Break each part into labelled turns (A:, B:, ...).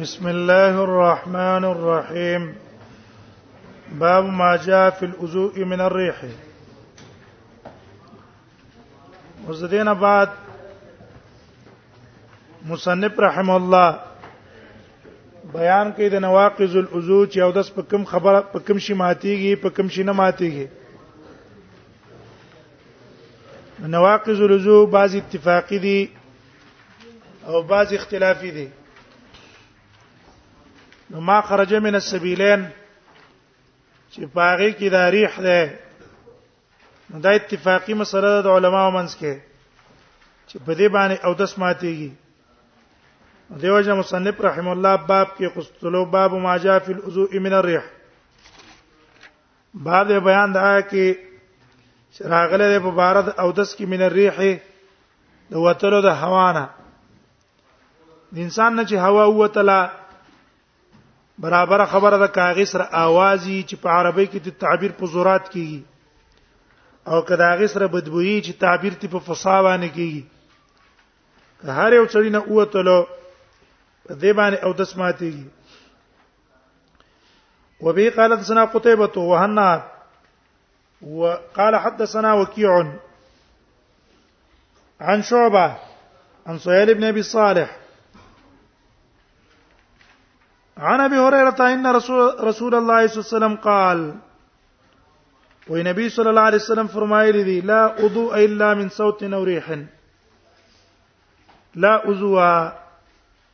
A: بسم الله الرحمن الرحيم باب ما جاء في الوضوء من الريح وزدينا بعد مصنف رحم الله بیان کوي د نواقض الوضو چې او داس په کوم خبره په کوم شي ماتيږي په کوم شي نه ماتيږي نواقض الوضو بعض اتفاقی دي او بعض اختلافي دي نو ما خرج من السبيلين چې پاره کې د ریح ده نو دا اتفاقی مسله ده د علماو منځ کې چې په دې باندې او دس ماتيږي دیو جن مصنف رحم الله باب کې قصلو باب ما جاء في الوضوء من الريح باب د بیان دا کې راغله په بارد او دس کې من الريح د وتلو د هوانه د انسان نه چې هوا وتله برابر خبره د کاغذ سره اوازي چې په عربی کې د تعبیر په زورات کیږي او کدا هغه سره بدبوئی چې تعبیر تی په فصا باندې کیږي هر یو څړي نه اوتلو په دې باندې او دسماتيږي وبه قالت سنا قتيبة وهنا وقال حدثنا وكيع عن شعبة عن سهيل بن أبي صالح عن ابي هريره ان رسول رسول الله صلى الله عليه وسلم قال وي نبي صلى الله عليه وسلم فرمایلی دی لا اضو الا من صوت او ريح لا اوضو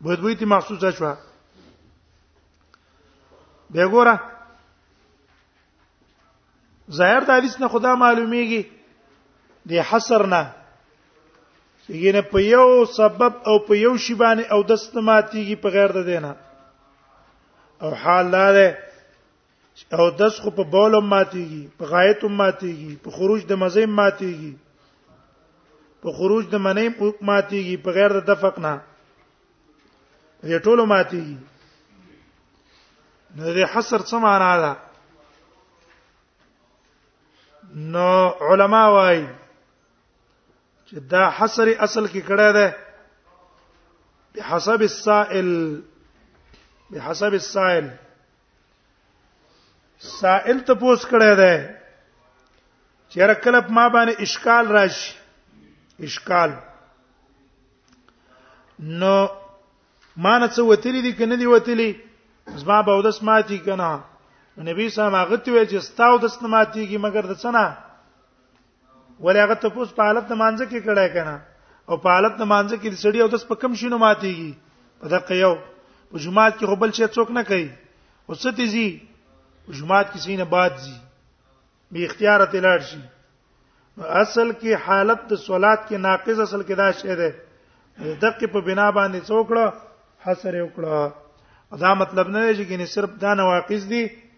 A: بدبوی تی محسوسه شو به ګوره ظاهر د حدیث نه خدا معلومیږي د حصر نه یګینه په یو سبب او په یو شی باندې او د استماتیږي په غیر د دینه او حال دا ده او دس خو په بول ماتيږي په غایت ماتيږي په خروج د مزه ماتيږي په خروج د منې ماتيږي په غیر د دفق نه دې ټول ماتيږي نو دې حصر څه معنا ده نو علما وايي چې دا حصر اصل کې کړه ده بحسب السائل بحسب السائل سائل ته پوس کړی دی چې رکل په ما باندې اشکال راشي اشکال نو ما نه څه وتلی دي کنه دی وتلی زما به ودس ماتي کنه نبی صاحب هغه ته ویل چې ستاو دس نه ماتيږي مګر د څه نه ولې هغه ته پوس په حالت نمانځ کې کړه کنه او په حالت نمانځ کې سړی او داس په کم شینو ماتيږي په دقه یو په جمعات کې خپل شي څوک نه کوي او ستې زی جمعات کې سینه باد زی به اختیار ته لاړ شي اصل کې حالت د صلات کې ناقض اصل کې دا شی ده دقه په بنا باندې څوکړه حسر وکړه دا مطلب نه دی چې ګنې صرف دا نواقص دي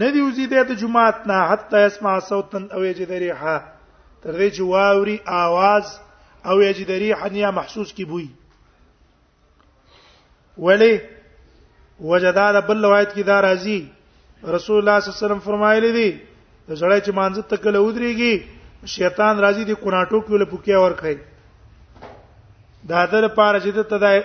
A: ندی وزي د جمعات نه حتی اسمع صوتا او یجد ریحا تر دې چې واوري आवाज او یجد ریحا یا محسوس کی بوي ولی وجداد بل روایت کې دا راځي رسول الله صلی الله علیه وسلم فرمایلی دی زړه چې مانځه تکله ودرېږي شیطان راځي دی کوناټو کې له پوکیا ور کوي دا در پاره چې ته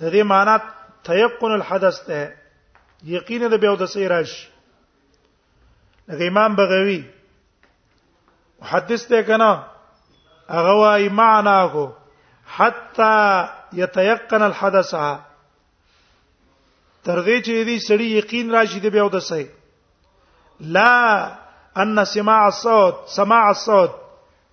A: د دې معنی تيقن الحدث ده یقین د بیا د سې راشي لکه امام بغوی محدث ته کنا هغه وايي معناه حتا يتيقن الحدث تر دې چې دې سړی یقین راشي د بیا د سې لا ان سماع الصوت سماع الصوت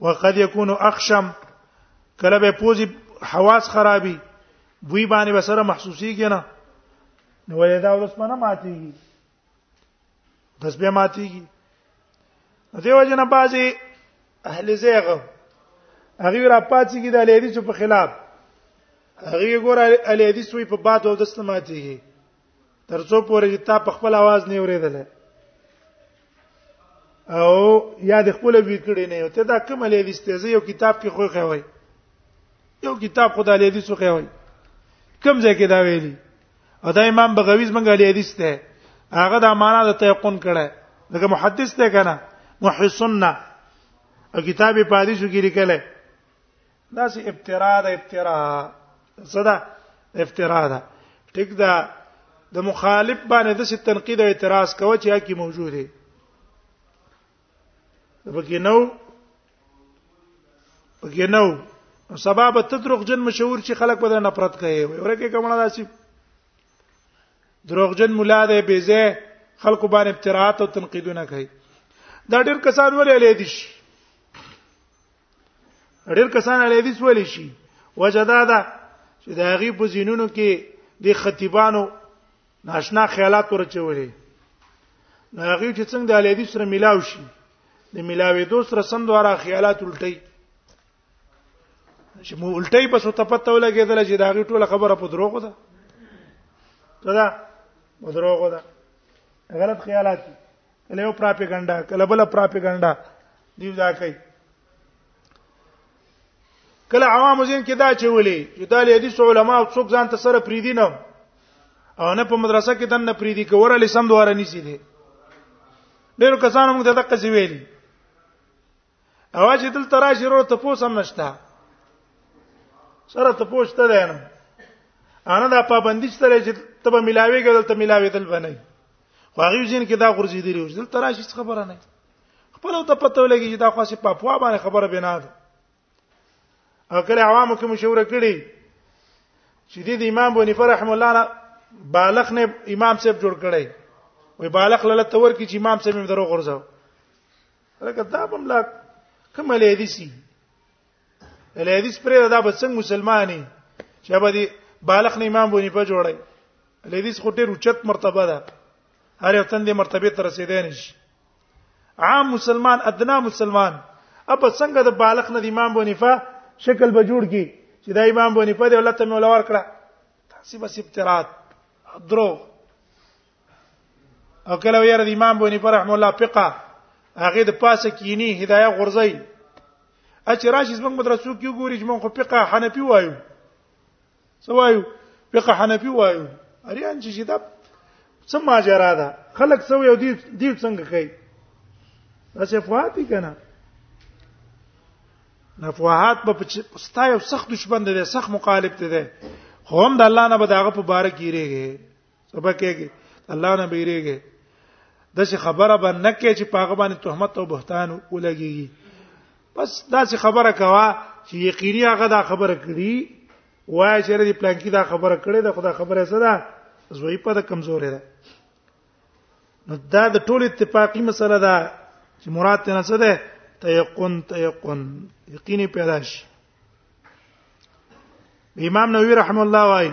A: وقد يكون اخشم کله به پوزي حواس خرابي بوی باندې بسره محسوسي کینا نو ولې دا ورس منه ماتيږي بس به ماتيږي دیو جن بازي اهل زیغه هغه را پاتې کی د الیدی په خلاف هغه ګور الیدی سوی په باد او دسته ماتيږي ترڅو پورې چې تا په خپل आवाज نه اوریدل او یا د خپل وی کړی نه یو ته دا کوم لې د استیزه یو کتاب کې خو خوي یو کتاب خدا لې دي سو خوي کوم ځای کې دا ویلي او دا امام بغوی زمونږ لې حدیث ته هغه دا معنا د تيقن کړه دغه محدث ته کنه محسننا او کتابه پادیشو کې لیکل دا سه افترا ده افترا صدا افترا ده ټیک ده د مخالف باندې د څه تنقید او اعتراض کوي چې هکې موجود دی پکې نو پکې نو سبب ته دروغجن مشهور چې خلک په نفرت کوي ورکه کومه داسي دروغجن مولا دی بیزه خلکو باندې افتراءات او تنقیدونه کوي دا ډېر کسان ولې لیدي شي ډېر کسان علی حدیث ویل شي وجدا ده چې د هغه په زینونو کې د خطیبانو ناشنا خیالات ورچولې نو هغه چې څنګه د علی حدیث سره ملاو شي د ملاوي دوست سره سم دواره خیالات الټي چې مو الټي بس ته پته ولګېدل چې دا غي ټوله خبره په دروغ ده دا په دروغ ده غلط خیالات کله یو پراپګاندا کله بل پراپګاندا دی دا کوي کله عوام زین کې دا چې ولي چې دا له حدیث علما او څوک ځان ته سره پریدي نه او نه په مدرسه کې دنه پریدي کوره لسم دواره نيسي دي ډېر کسان موږ ته دقه سی ویلي اواز دل تراشي ورو ته پوسم نشته سره ته پوښته ده نه انا دا پابندی چې ترې چې تبه ملاوي ګل ته ملاوي دل بنه خو هغه جن کې دا غرزي دی روز دل تراشي څه خبره نه خپل ته پته ولګي چې دا خاصه پاپوا باندې خبره بنا ده او کله عوامو کې مشوره کړي چې د امام بونی فرحم الله نه بالغ نه امام صاحب جوړ کړي وي بالغ لاله تور کې چې امام صاحب دروغ غرزاو لکه دا بم لا کوم له حدیثي له حدیث پرې دا به څنګه مسلمانې چې به دي بالغ نه امام بونی په جوړای له حدیث خو ډېر اوچت مرتبه ده هر یو تند مرتبه تر رسیدای نشي عام مسلمان ادنا مسلمان اپ څنګه د بالغ نه امام بونی په شکل به جوړ کی چې دا امام بونی په دې ولته مې ولور کړه تاسو بس ابتراات درو او کله ویره د امام بونی پر رحم الله فقہ هغه د پاسه کینی هدايه غرزی اچ راشي زموږ مدرسو کې ګوري چې موږ فقہ حنفي وایو سوایو فقہ حنفي وایو اریان چې دا څه ماجرا ده خلک سو یو دی دی څنګه کوي بس افواتی کنه نفوهات په ستا یو سخت دشمن دی سخت مخالف دی خو هم د الله نه به داغه په بار کې ریږي سبا کېږي الله نه بیریږي د څه خبره به نه کې چې پاغه باندې تهمت او بهتان ولګي بس دا څه خبره کوا چې یقیني هغه دا خبره کړي وای چې ردی پلان کې دا خبره کړي دا خدا خبره څه ده زوی په د کمزورې ده نو دا د ټول اتفاقی مسله ده چې مراد ته نه څه ده تيقن تيقن یقیني پیدا شي امام نووي رحم الله وايي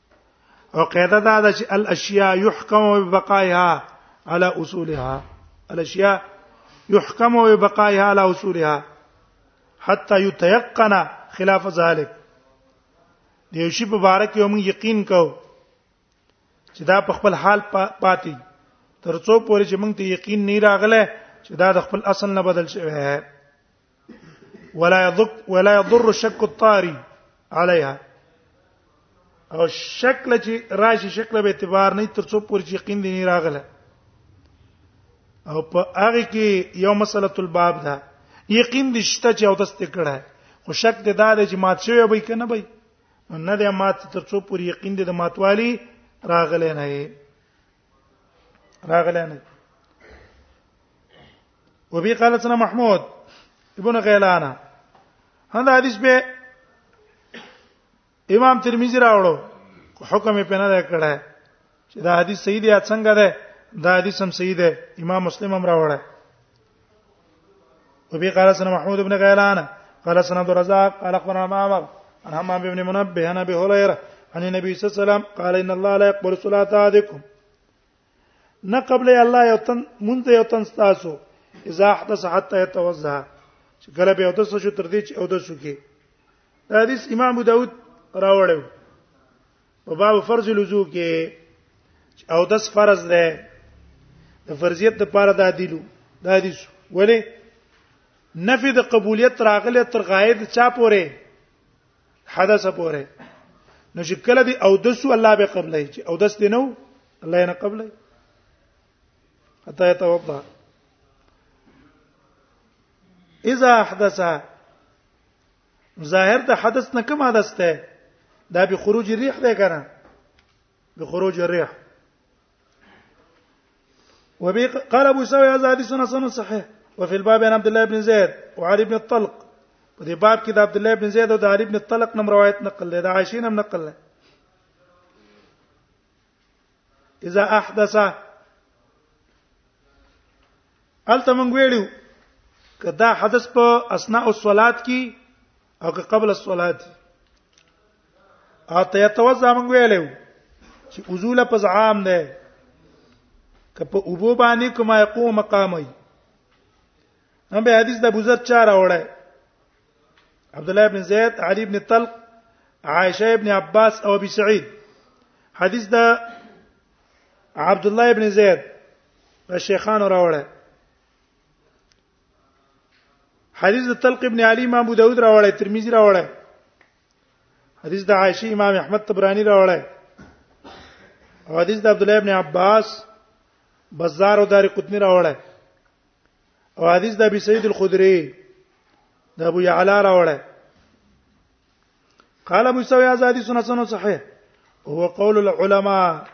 A: او قاعده دا ده چې الاشیاء يحكم ببقائها على اصولها الاشیاء يحكم ببقائها على اصولها حتى يتيقن خلاف ذلك د یو شی په باره کې موږ یقین کو چې دا په خپل حال پاتې ترڅو پورې چې موږ ته یقین نه راغله چې دا د خپل اصل نه بدل شوی دی ولا يضك ولا يضر شك الطاري عليها او شکل چې راشي شکل به اعتبار نه تر څو پورې چې یقین دي نه راغله او په هغه کې یو مسله الباب ده یقین دي شته چې او تاسو کړه خو شک دې دا دی چې مات شوی به کنه به نه دې مات تر څو پورې یقین دې د ماتوالي راغله نه راغلی نه وبي قال سنا محمود ابن غيلان هدا حدیث به امام ترمذی راوړو حکم یې پنه کړه چې دا حدیث صحیح دی څنګه ده دا حدیث هم صحیح ده امام مسلم هم راوړه وبي قال سنا محمود بن غيلان قال سنا عبد الرزاق قال اخبرنا معمر عن همام بن منبه عن ابي هريره عن النبي صلى الله عليه وسلم قال ان الله لا يقبل صلاه احدكم نه قبل الله یوتن مونږ ته یوتن تاسو اذا احدث حتى يتوضا چې کله به اودس شو تر دې چې اودس وکي دا حدیث امام ابو داود راوړیو په باب فرض لزو کې او داس فرض ده د فرضیت د پاره د عدلو د حدیث ولی نفي د قبولیت راغله تر غایب چا پوره حدث پوره نو چې کله دی او دسو الله به قبلای چې او دس دی نو الله نه قبلای حتى يتوضا اذا احدث ظاهر د حدث نه کوم حدث ده دا به خروج الريح ده کنه به خروج الريح وبي قال ابو سوي هذا حديث حسن صحيح وفي الباب عن عبد الله بن زيد وعلي بن الطلق په دې باب کې د عبد الله بن زيد او د علي بن الطلق نم روایت نقل ده د عائشه نم نقل ده اذا احدث الته مونږ ویلو کدا حدث په اسناء الصلات کې او که قبل الصلات اته يتوضا مونږ ویلو چې وضو لپس عام نه که په اوبو باندې کومه یقوم مقام وي هم به حدیث د ابو ذر چا راوړی عبد الله بن زید علی بن طلق عائشه ابن عباس او ابي سعيد حدیث دا عبد الله ابن زید په شیخانو راوړی حدیث د طلق ابن علی امام ابو داود راوړی ترمذی راوړی حدیث د عائشه امام احمد طبرانی راوړی حدیث د عبد الله ابن عباس بازار او دار قطنی راوړی او حدیث د ابي سعید الخدری د ابو يعلى راوړی قال ابو سوي هذا حديث حسن صحيح هو قول العلماء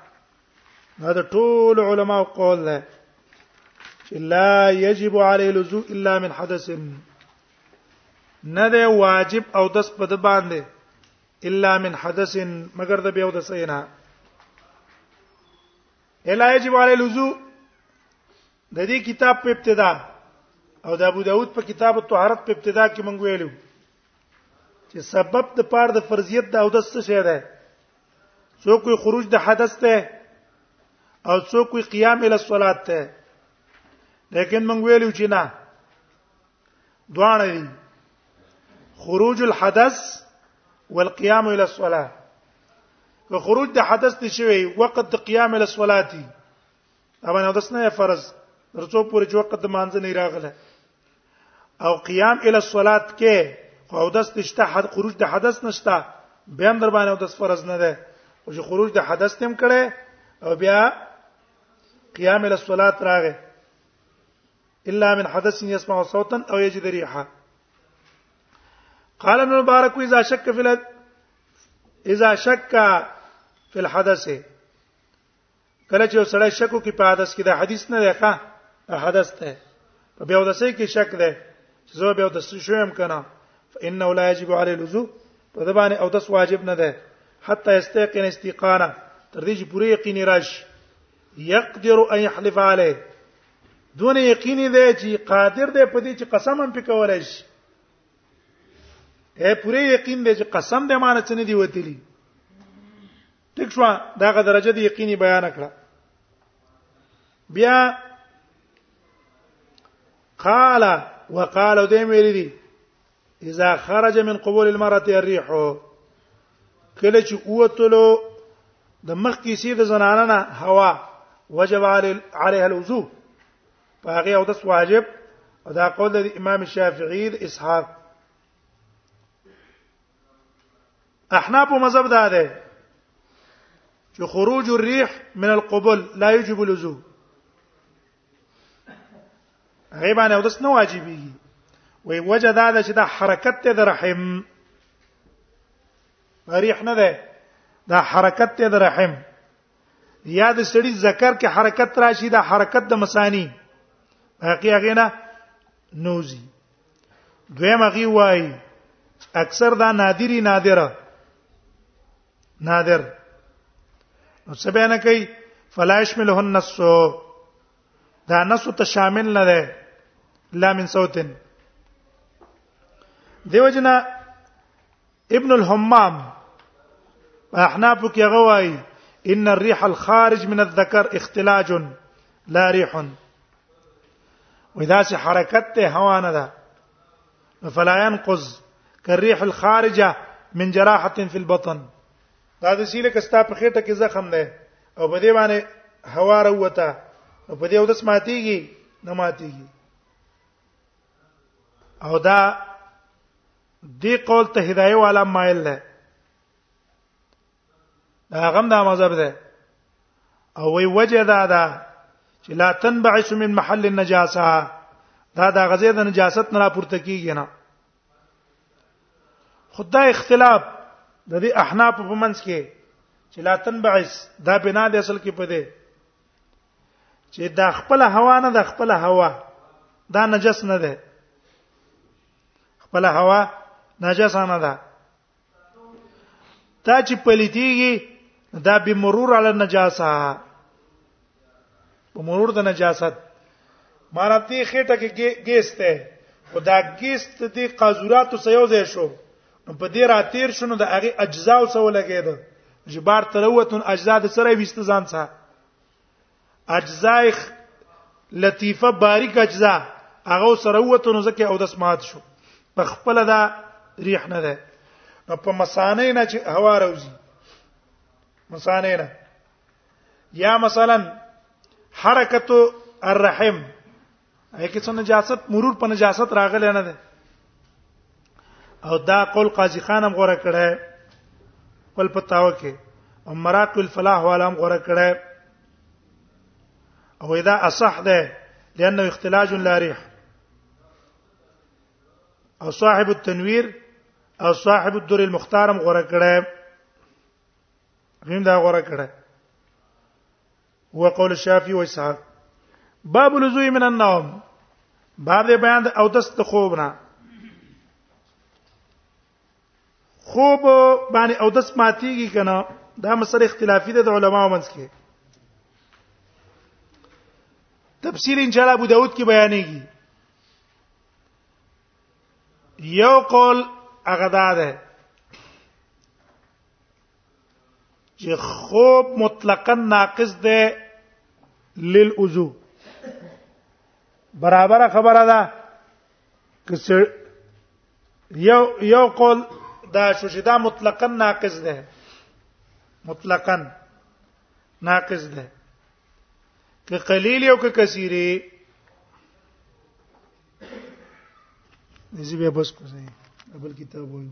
A: هذا طول علماء قول ده لا يجب عليه اللزوء الا من حدث نه ده واجب او دس په د باندې الا من حدث مگر د بیا او د سینا الا يجب عليه اللزوء د دې کتاب په ابتدا او د ابو داود په کتاب الطهارت په ابتدا کې مونږ ویلو چې سبب د پار د فرضیت د او د څه شی ده څوک کوئی خروج د حدث ته او څوک کوئی قیام ال الصلات ته لیکن مونږ ویلو چې نه دواړه دي خروج الحدث والقيام الى الصلاه که خروج د حدث ته شوی وخت د قیام ال الصلاه طبعا او داس نه فرض ترڅو پورې چې وخت د مانځ نه راغله او قیام ال الصلات کې خو او داس نشته حد خروج د حدث نشته بیا در باندې او داس فرض نه ده او چې خروج د حدث تم کړي او بیا قیام ال الصلات راغې الا من حدث يسمع صوتا او يجد ريحا قال ابن مبارك اذا شك في اذا شك في الحدث کله چې سړی شکو کې په حدث کې د حدیث نه دی ښه حدث ته په بیا ودسې کې شک دی چې زه بیا ودسې شوم کنه فانه لا یجب علی الوضو په دې باندې او داس واجب نه ده حتی استيقن استيقانه تر دې چې پوره یقین راشي يقدر ان يحلف عليه دون یقین دی چې قادر دی په دې چې قسم هم پکولای شي اے پوره یقین دی چې قسم دې معنی څه نه دی وتلی ټیک شو دا غ درجه د یقیني بیان کړه بیا قال وقال دې ویل دي اذا خرج من قبول المرأه الريح کله چې اوتلو د مخ کې سي د زنانه نه هوا وجب عليها الوضوء فهغه او داس واجب دا قول د امام شافعي اسحاق احناف مذهب دا ده چې خروج الريح من القبل لا يجب لزوم هغه باندې اودس نه واجبي وي وجه دا ده چې دا حرکت ته د رحم ريح نه ده دا حرکت ته د رحم یا د سړي ذکر کې حرکت راشي دا حرکت د مسانی هغه هغه نه نوزي دویم غي وای اکثر دا نادری نادره نادر نو څه بیان کوي فلاش ملهن نسو دا نسو ته شامل نه ده لا من صوتن دیو جنا ابن الحمام احناف کې غوای ان الريح الخارج من الذكر اختلاج لا ريح وې دا چې حرکت ته هوا نه ده فلا ينقذ كالريح الخارجه من جراحه في البطن دا د سیله کستا په خېټه کې زخم ده او په دې باندې هوا راوته او په دې او د سماتيږي نه ماتيږي او دا دې قول ته هدايه والا مایل ده دا غم دا مذهب ده او وی وجه دا ده چې لا تنبعث من محل النجاسه دا دا غزې د نجاست نه راپورته کیږي نه خدای اختلاف د دې احناف په منځ کې چې لا تنبعث دا بنا د اصل کې پدې چې دا خپل هوا نه د خپل هوا دا نجس نه ده خپل هوا نجس نه ده تا چې پلیتیږي دا به مرور علی النجاسه په مرور د نجاست ماراتي خېټه کې ګېسته خدا ګېست دي قازوراتو سيو ځای شو نو په دې راتیر شنو د هغه اجزا او سو لګید جبار تروتن اجزا د سره وست ځان څه اجزاء لطیفه باریک اجزاء هغه سره وته نو ځکه او د سمات شو په خپل دا ریح نه ده نو په مسانې نه چې هوا راوځي مسانې نه یا مثلا حرکت الرحم اې کې څنګه نجاست مرور په نجاست راغلی نه ده او دا قول قاضي خان هم غوړه کړه ول پتاو کې او مراق الفلاح والا هم غوړه کړه او دا اصح ده لانه اختلاج لا ريح او صاحب التنوير او صاحب الدر المختار هم غوړه کړه غیم دا غوړه کړه هو قول الشافعي واسحاق باب الوضوء من النوم باب دې بیان او دس د خوب نه خوب باندې او دس ماتيږي کنه دا مسله اختلافي ده د علماو منځ کې تفصیل ان شاء الله ابو داود کې بیانېږي یو قول هغه دا ده چې خوب مطلقاً ناقص دی للعضو برابر خبره ده که یو یو قول دا شو چې دا مطلقاً ناقص ده مطلقاً ناقص ده که قلیل یو که کثیری دې به بس کوسه بل کتاب وایو